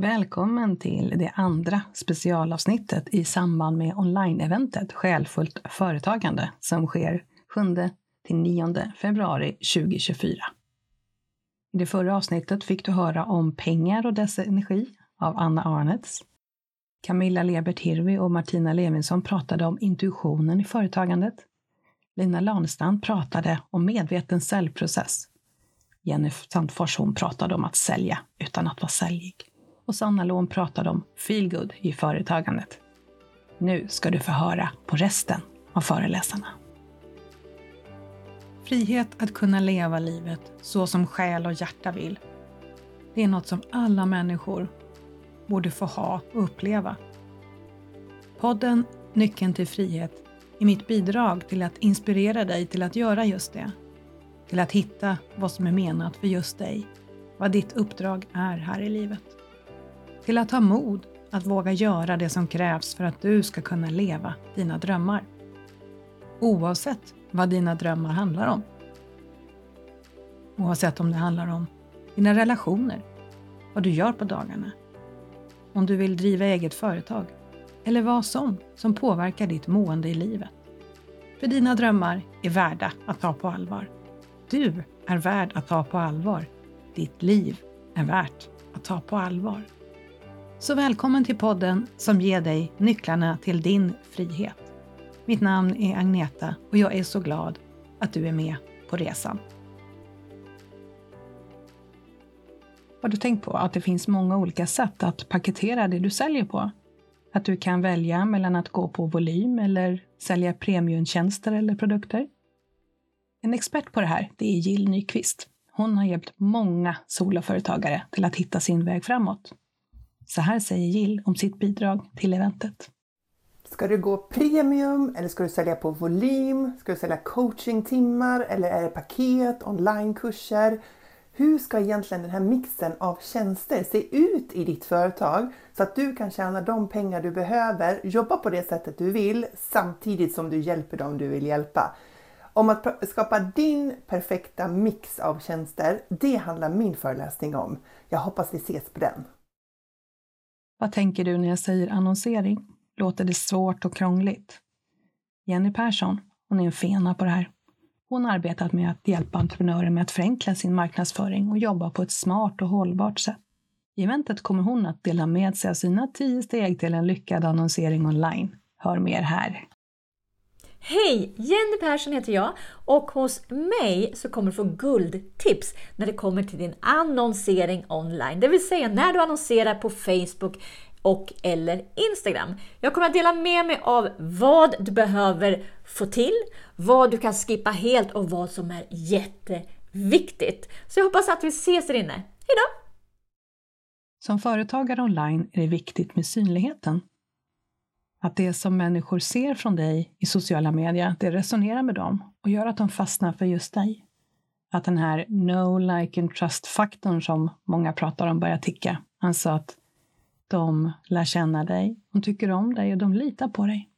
Välkommen till det andra specialavsnittet i samband med online-eventet Själfullt företagande som sker 7 till 9 februari 2024. I det förra avsnittet fick du höra om pengar och dess energi av Anna Arnets. Camilla Lebert Hirvi och Martina Levinsson pratade om intuitionen i företagandet. Lina Lanestrand pratade om medveten säljprocess. Jenny Sandfors hon pratade om att sälja utan att vara säljig och Sanna Lån pratade om feelgood i företagandet. Nu ska du få höra på resten av föreläsarna. Frihet att kunna leva livet så som själ och hjärta vill. Det är något som alla människor borde få ha och uppleva. Podden Nyckeln till frihet är mitt bidrag till att inspirera dig till att göra just det. Till att hitta vad som är menat för just dig. Vad ditt uppdrag är här i livet till att ha mod att våga göra det som krävs för att du ska kunna leva dina drömmar. Oavsett vad dina drömmar handlar om. Oavsett om det handlar om dina relationer, vad du gör på dagarna, om du vill driva eget företag eller vad som som påverkar ditt mående i livet. För dina drömmar är värda att ta på allvar. Du är värd att ta på allvar. Ditt liv är värt att ta på allvar. Så välkommen till podden som ger dig nycklarna till din frihet. Mitt namn är Agneta och jag är så glad att du är med på resan. Har du tänkt på att det finns många olika sätt att paketera det du säljer på? Att du kan välja mellan att gå på volym eller sälja premiumtjänster eller produkter? En expert på det här det är Jill Nyqvist. Hon har hjälpt många soloföretagare till att hitta sin väg framåt. Så här säger Jill om sitt bidrag till eventet. Ska du gå premium eller ska du sälja på volym? Ska du sälja coachingtimmar eller är det paket, onlinekurser? Hur ska egentligen den här mixen av tjänster se ut i ditt företag så att du kan tjäna de pengar du behöver, jobba på det sättet du vill samtidigt som du hjälper dem du vill hjälpa? Om att skapa din perfekta mix av tjänster, det handlar min föreläsning om. Jag hoppas vi ses på den. Vad tänker du när jag säger annonsering? Låter det svårt och krångligt? Jenny Persson, hon är en fena på det här. Hon har arbetat med att hjälpa entreprenörer med att förenkla sin marknadsföring och jobba på ett smart och hållbart sätt. I eventet kommer hon att dela med sig av sina tio steg till en lyckad annonsering online. Hör mer här. Hej! Jenny Persson heter jag och hos mig så kommer du få guldtips när det kommer till din annonsering online. Det vill säga när du annonserar på Facebook och eller Instagram. Jag kommer att dela med mig av vad du behöver få till, vad du kan skippa helt och vad som är jätteviktigt. Så jag hoppas att vi ses där inne. Hejdå! Som företagare online är det viktigt med synligheten. Att det som människor ser från dig i sociala medier, det resonerar med dem och gör att de fastnar för just dig. Att den här no, like and trust-faktorn som många pratar om börjar ticka. Alltså att de lär känna dig, de tycker om dig och de litar på dig.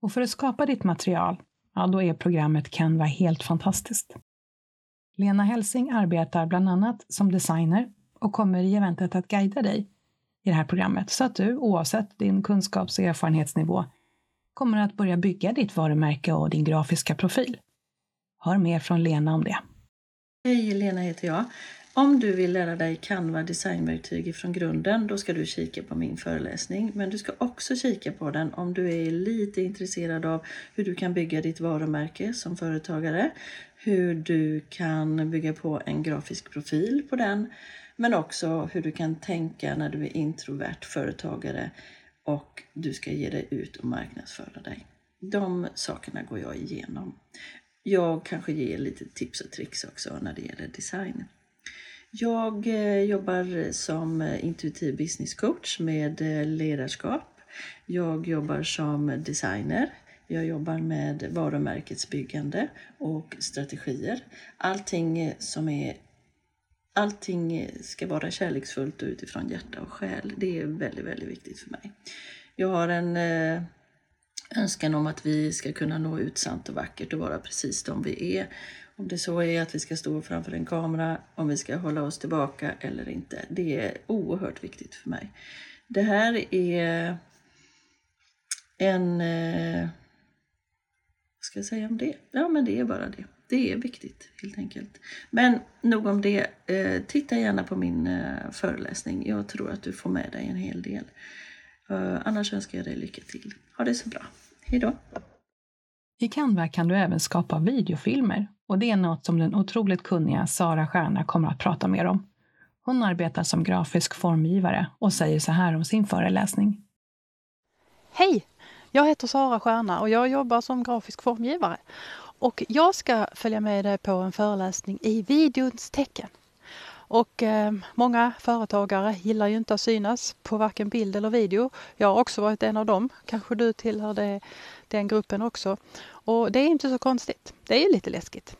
Och för att skapa ditt material, ja då är programmet Canva helt fantastiskt. Lena Helsing arbetar bland annat som designer och kommer i eventet att guida dig i det här programmet så att du oavsett din kunskaps och erfarenhetsnivå kommer att börja bygga ditt varumärke och din grafiska profil. Hör mer från Lena om det. Hej, Lena heter jag. Om du vill lära dig Canva designverktyg från grunden, då ska du kika på min föreläsning. Men du ska också kika på den om du är lite intresserad av hur du kan bygga ditt varumärke som företagare, hur du kan bygga på en grafisk profil på den men också hur du kan tänka när du är introvert företagare och du ska ge dig ut och marknadsföra dig. De sakerna går jag igenom. Jag kanske ger lite tips och tricks också när det gäller design. Jag eh, jobbar som eh, intuitiv business coach med eh, ledarskap. Jag jobbar som designer. Jag jobbar med varumärkesbyggande och strategier. Allting som är allting ska vara kärleksfullt och utifrån hjärta och själ. Det är väldigt, väldigt viktigt för mig. Jag har en önskan om att vi ska kunna nå ut sant och vackert och vara precis de vi är. Om det så är att vi ska stå framför en kamera, om vi ska hålla oss tillbaka eller inte. Det är oerhört viktigt för mig. Det här är en... Eh, vad ska jag säga om det? Ja, men det är bara det. Det är viktigt helt enkelt. Men nog om det. Eh, titta gärna på min eh, föreläsning. Jag tror att du får med dig en hel del. Annars önskar jag dig lycka till. Ha det så bra. Hej då! I Canva kan du även skapa videofilmer och det är något som den otroligt kunniga Sara Stjärna kommer att prata mer om. Hon arbetar som grafisk formgivare och säger så här om sin föreläsning. Hej! Jag heter Sara Stjärna och jag jobbar som grafisk formgivare. Och jag ska följa med dig på en föreläsning i videons tecken. Och eh, många företagare gillar ju inte att synas på varken bild eller video. Jag har också varit en av dem. Kanske du tillhör det, den gruppen också. Och det är inte så konstigt. Det är lite läskigt.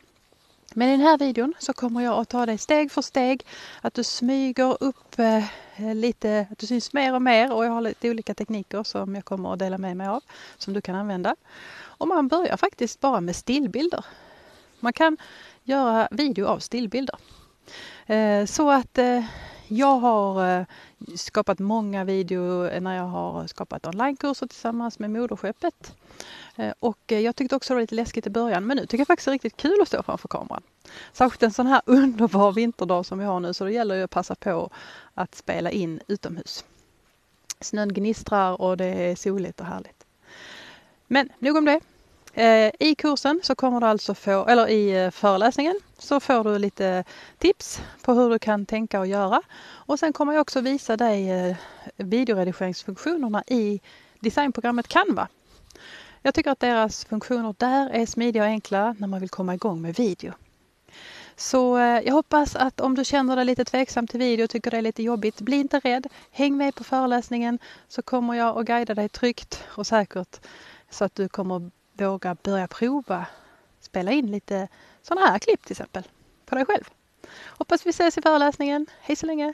Men i den här videon så kommer jag att ta dig steg för steg, att du smyger upp eh, lite, att du syns mer och mer och jag har lite olika tekniker som jag kommer att dela med mig av som du kan använda. Och man börjar faktiskt bara med stillbilder. Man kan göra video av stillbilder. Eh, så att eh, jag har eh, skapat många videor när jag har skapat onlinekurser tillsammans med Moderskeppet. Eh, och eh, jag tyckte också det var lite läskigt i början men nu tycker jag faktiskt det är riktigt kul att stå framför kameran. Särskilt en sån här underbar vinterdag som vi har nu så det gäller ju att passa på att spela in utomhus. Snön gnistrar och det är soligt och härligt. Men nog om det. Eh, I kursen så kommer du alltså få, eller i eh, föreläsningen så får du lite tips på hur du kan tänka och göra. Och sen kommer jag också visa dig eh, videoredigeringsfunktionerna i designprogrammet Canva. Jag tycker att deras funktioner där är smidiga och enkla när man vill komma igång med video. Så jag hoppas att om du känner dig lite tveksam till video och tycker det är lite jobbigt, bli inte rädd. Häng med på föreläsningen så kommer jag att guida dig tryggt och säkert så att du kommer våga börja prova spela in lite sådana här klipp till exempel på dig själv. Hoppas vi ses i föreläsningen. Hej så länge!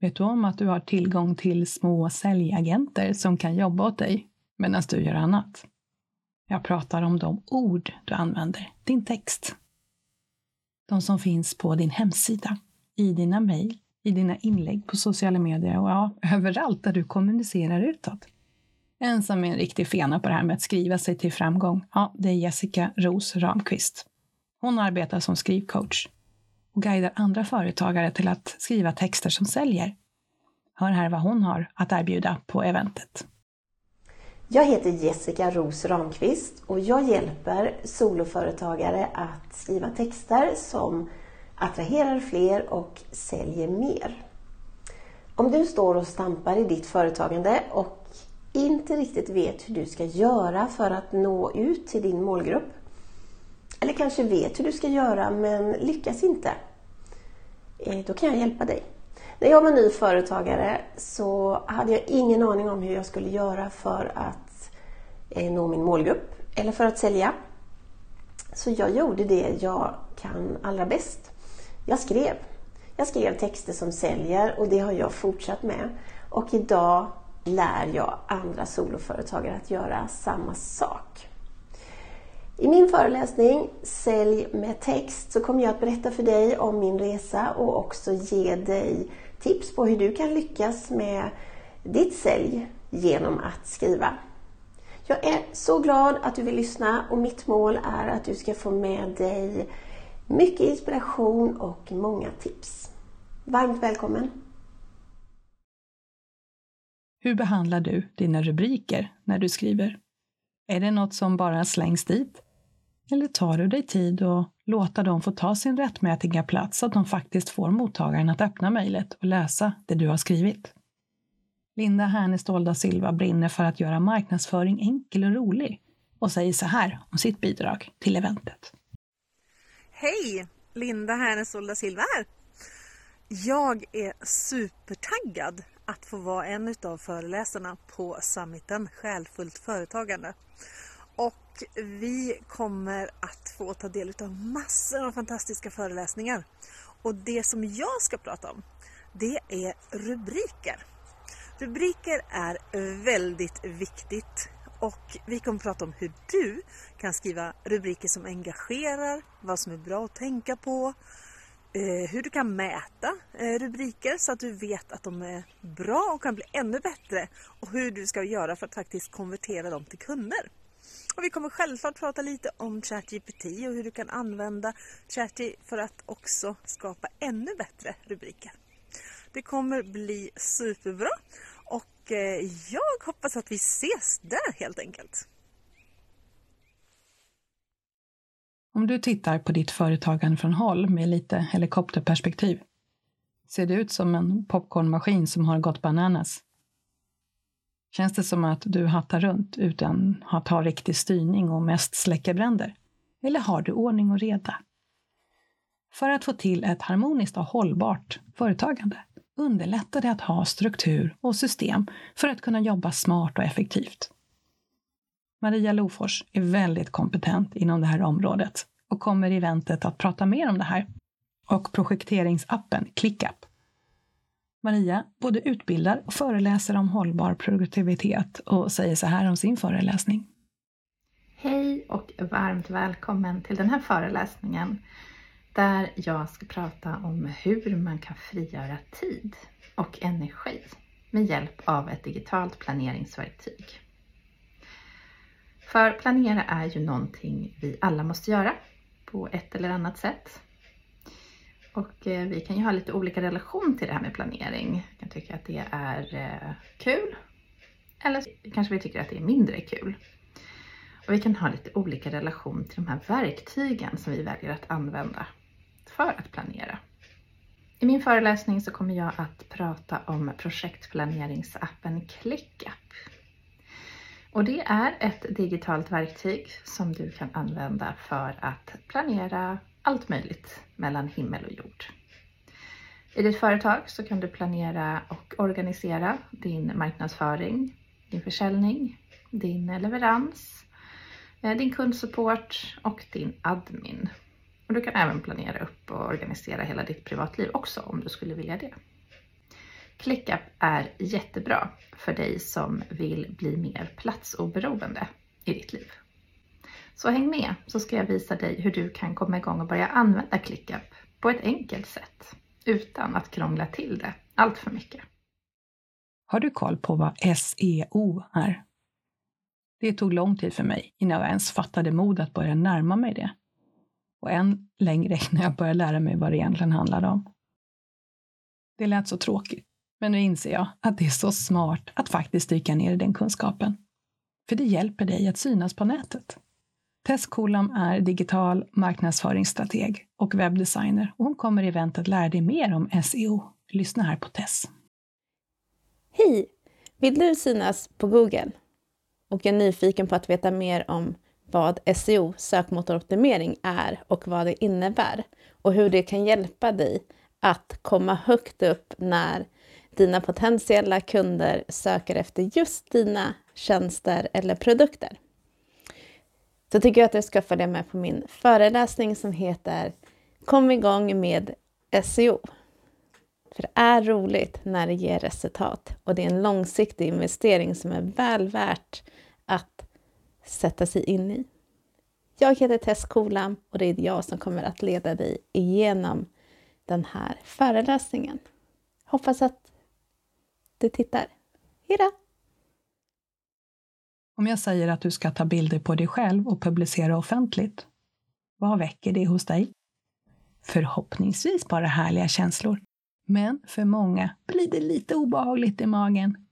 Vet du om att du har tillgång till små säljagenter som kan jobba åt dig medan du gör annat? Jag pratar om de ord du använder, din text. De som finns på din hemsida, i dina mejl, i dina inlägg på sociala medier och ja, överallt där du kommunicerar utåt. En som är en riktig fena på det här med att skriva sig till framgång, ja, det är Jessica Ros Ramqvist. Hon arbetar som skrivcoach och guidar andra företagare till att skriva texter som säljer. Hör här vad hon har att erbjuda på eventet. Jag heter Jessica Ros Ramqvist och jag hjälper soloföretagare att skriva texter som attraherar fler och säljer mer. Om du står och stampar i ditt företagande och inte riktigt vet hur du ska göra för att nå ut till din målgrupp. Eller kanske vet hur du ska göra men lyckas inte. Eh, då kan jag hjälpa dig. När jag var ny företagare så hade jag ingen aning om hur jag skulle göra för att eh, nå min målgrupp eller för att sälja. Så jag gjorde det jag kan allra bäst. Jag skrev. Jag skrev texter som säljer och det har jag fortsatt med. Och idag lär jag andra soloföretagare att göra samma sak. I min föreläsning Sälj med text så kommer jag att berätta för dig om min resa och också ge dig tips på hur du kan lyckas med ditt sälj genom att skriva. Jag är så glad att du vill lyssna och mitt mål är att du ska få med dig mycket inspiration och många tips. Varmt välkommen! Hur behandlar du dina rubriker när du skriver? Är det något som bara slängs dit? Eller tar du dig tid och låta dem få ta sin rättmätiga plats så att de faktiskt får mottagaren att öppna mejlet och läsa det du har skrivit? Linda Härnestål da Silva brinner för att göra marknadsföring enkel och rolig och säger så här om sitt bidrag till eventet. Hej! Linda Härnestål da Silva här. Jag är supertaggad att få vara en utav föreläsarna på summiten Själfullt företagande. Och vi kommer att få ta del av massor av fantastiska föreläsningar. Och det som jag ska prata om, det är rubriker. Rubriker är väldigt viktigt och vi kommer prata om hur du kan skriva rubriker som engagerar, vad som är bra att tänka på, Eh, hur du kan mäta eh, rubriker så att du vet att de är bra och kan bli ännu bättre och hur du ska göra för att faktiskt konvertera dem till kunder. Och vi kommer självklart prata lite om ChatGPT och hur du kan använda ChatGPT för att också skapa ännu bättre rubriker. Det kommer bli superbra och eh, jag hoppas att vi ses där helt enkelt. Om du tittar på ditt företagande från håll med lite helikopterperspektiv ser det ut som en popcornmaskin som har gått bananas. Känns det som att du hattar runt utan att ha riktig styrning och mest släcker bränder? Eller har du ordning och reda? För att få till ett harmoniskt och hållbart företagande underlättar det att ha struktur och system för att kunna jobba smart och effektivt. Maria Lofors är väldigt kompetent inom det här området och kommer i eventet att prata mer om det här och projekteringsappen ClickUp. Maria både utbildar och föreläser om hållbar produktivitet och säger så här om sin föreläsning. Hej och varmt välkommen till den här föreläsningen där jag ska prata om hur man kan frigöra tid och energi med hjälp av ett digitalt planeringsverktyg. För planera är ju någonting vi alla måste göra på ett eller annat sätt. Och eh, vi kan ju ha lite olika relation till det här med planering. Vi kan tycka att det är eh, kul eller kanske vi tycker att det är mindre kul. Och vi kan ha lite olika relation till de här verktygen som vi väljer att använda för att planera. I min föreläsning så kommer jag att prata om projektplaneringsappen ClickUp. Och det är ett digitalt verktyg som du kan använda för att planera allt möjligt mellan himmel och jord. I ditt företag så kan du planera och organisera din marknadsföring, din försäljning, din leverans, eh, din kundsupport och din admin. Och du kan även planera upp och organisera hela ditt privatliv också om du skulle vilja det. ClickUp är jättebra för dig som vill bli mer platsoberoende i ditt liv. Så häng med så ska jag visa dig hur du kan komma igång och börja använda ClickUp på ett enkelt sätt utan att krångla till det allt för mycket. Har du koll på vad SEO är? Det tog lång tid för mig innan jag ens fattade mod att börja närma mig det och än längre innan jag började lära mig vad det egentligen handlade om. Det lät så tråkigt, men nu inser jag att det är så smart att faktiskt dyka ner i den kunskapen. För det hjälper dig att synas på nätet. Tess Kolam är digital marknadsföringsstrateg och webbdesigner och hon kommer i eventet lära dig mer om SEO. Lyssna här på Tess. Hej! Vill du synas på Google och är nyfiken på att veta mer om vad SEO, sökmotoroptimering, är och vad det innebär och hur det kan hjälpa dig att komma högt upp när dina potentiella kunder söker efter just dina tjänster eller produkter. Så tycker jag att du ska följa med på min föreläsning som heter Kom igång med SEO. För det är roligt när det ger resultat och det är en långsiktig investering som är väl värt att sätta sig in i. Jag heter Tess Kolam och det är jag som kommer att leda dig igenom den här föreläsningen. Hoppas att du tittar. Hejdå! Om jag säger att du ska ta bilder på dig själv och publicera offentligt, vad väcker det hos dig? Förhoppningsvis bara härliga känslor. Men för många blir det lite obehagligt i magen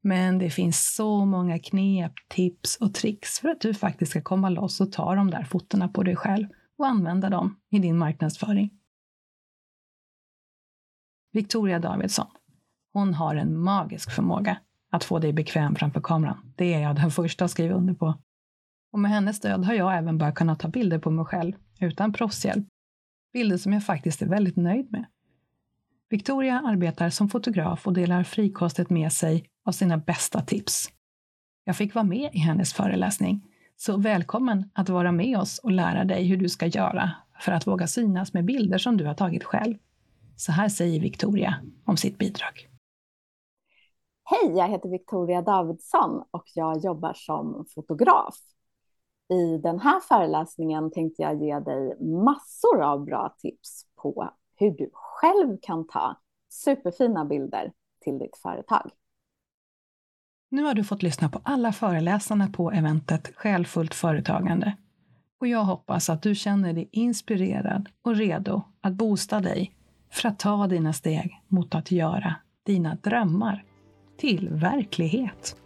men det finns så många knep, tips och tricks för att du faktiskt ska komma loss och ta de där fotona på dig själv och använda dem i din marknadsföring. Victoria Davidsson. Hon har en magisk förmåga att få dig bekväm framför kameran. Det är jag den första att skriva under på. Och med hennes stöd har jag även börjat kunna ta bilder på mig själv utan proffshjälp. Bilder som jag faktiskt är väldigt nöjd med. Victoria arbetar som fotograf och delar frikostigt med sig av sina bästa tips. Jag fick vara med i hennes föreläsning, så välkommen att vara med oss och lära dig hur du ska göra för att våga synas med bilder som du har tagit själv. Så här säger Victoria om sitt bidrag. Hej, jag heter Victoria Davidsson och jag jobbar som fotograf. I den här föreläsningen tänkte jag ge dig massor av bra tips på hur du själv kan ta superfina bilder till ditt företag. Nu har du fått lyssna på alla föreläsarna på eventet Själfullt företagande. Och jag hoppas att du känner dig inspirerad och redo att boosta dig för att ta dina steg mot att göra dina drömmar till verklighet.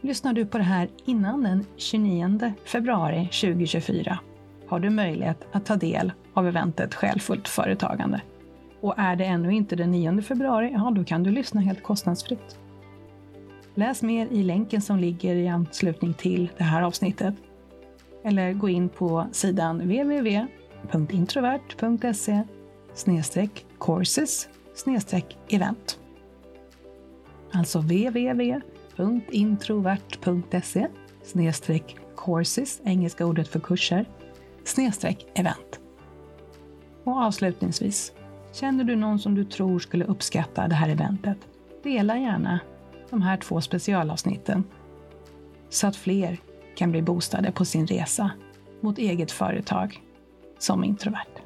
Lyssnar du på det här innan den 29 februari 2024 har du möjlighet att ta del av eventet Själfullt företagande. Och är det ännu inte den 9 februari, ja då kan du lyssna helt kostnadsfritt. Läs mer i länken som ligger i anslutning till det här avsnittet. Eller gå in på sidan www.introvert.se courses event. Alltså www.introvert.se courses, engelska ordet för kurser, snedstreck event. Och avslutningsvis, känner du någon som du tror skulle uppskatta det här eventet? Dela gärna de här två specialavsnitten så att fler kan bli boostade på sin resa mot eget företag som introvert.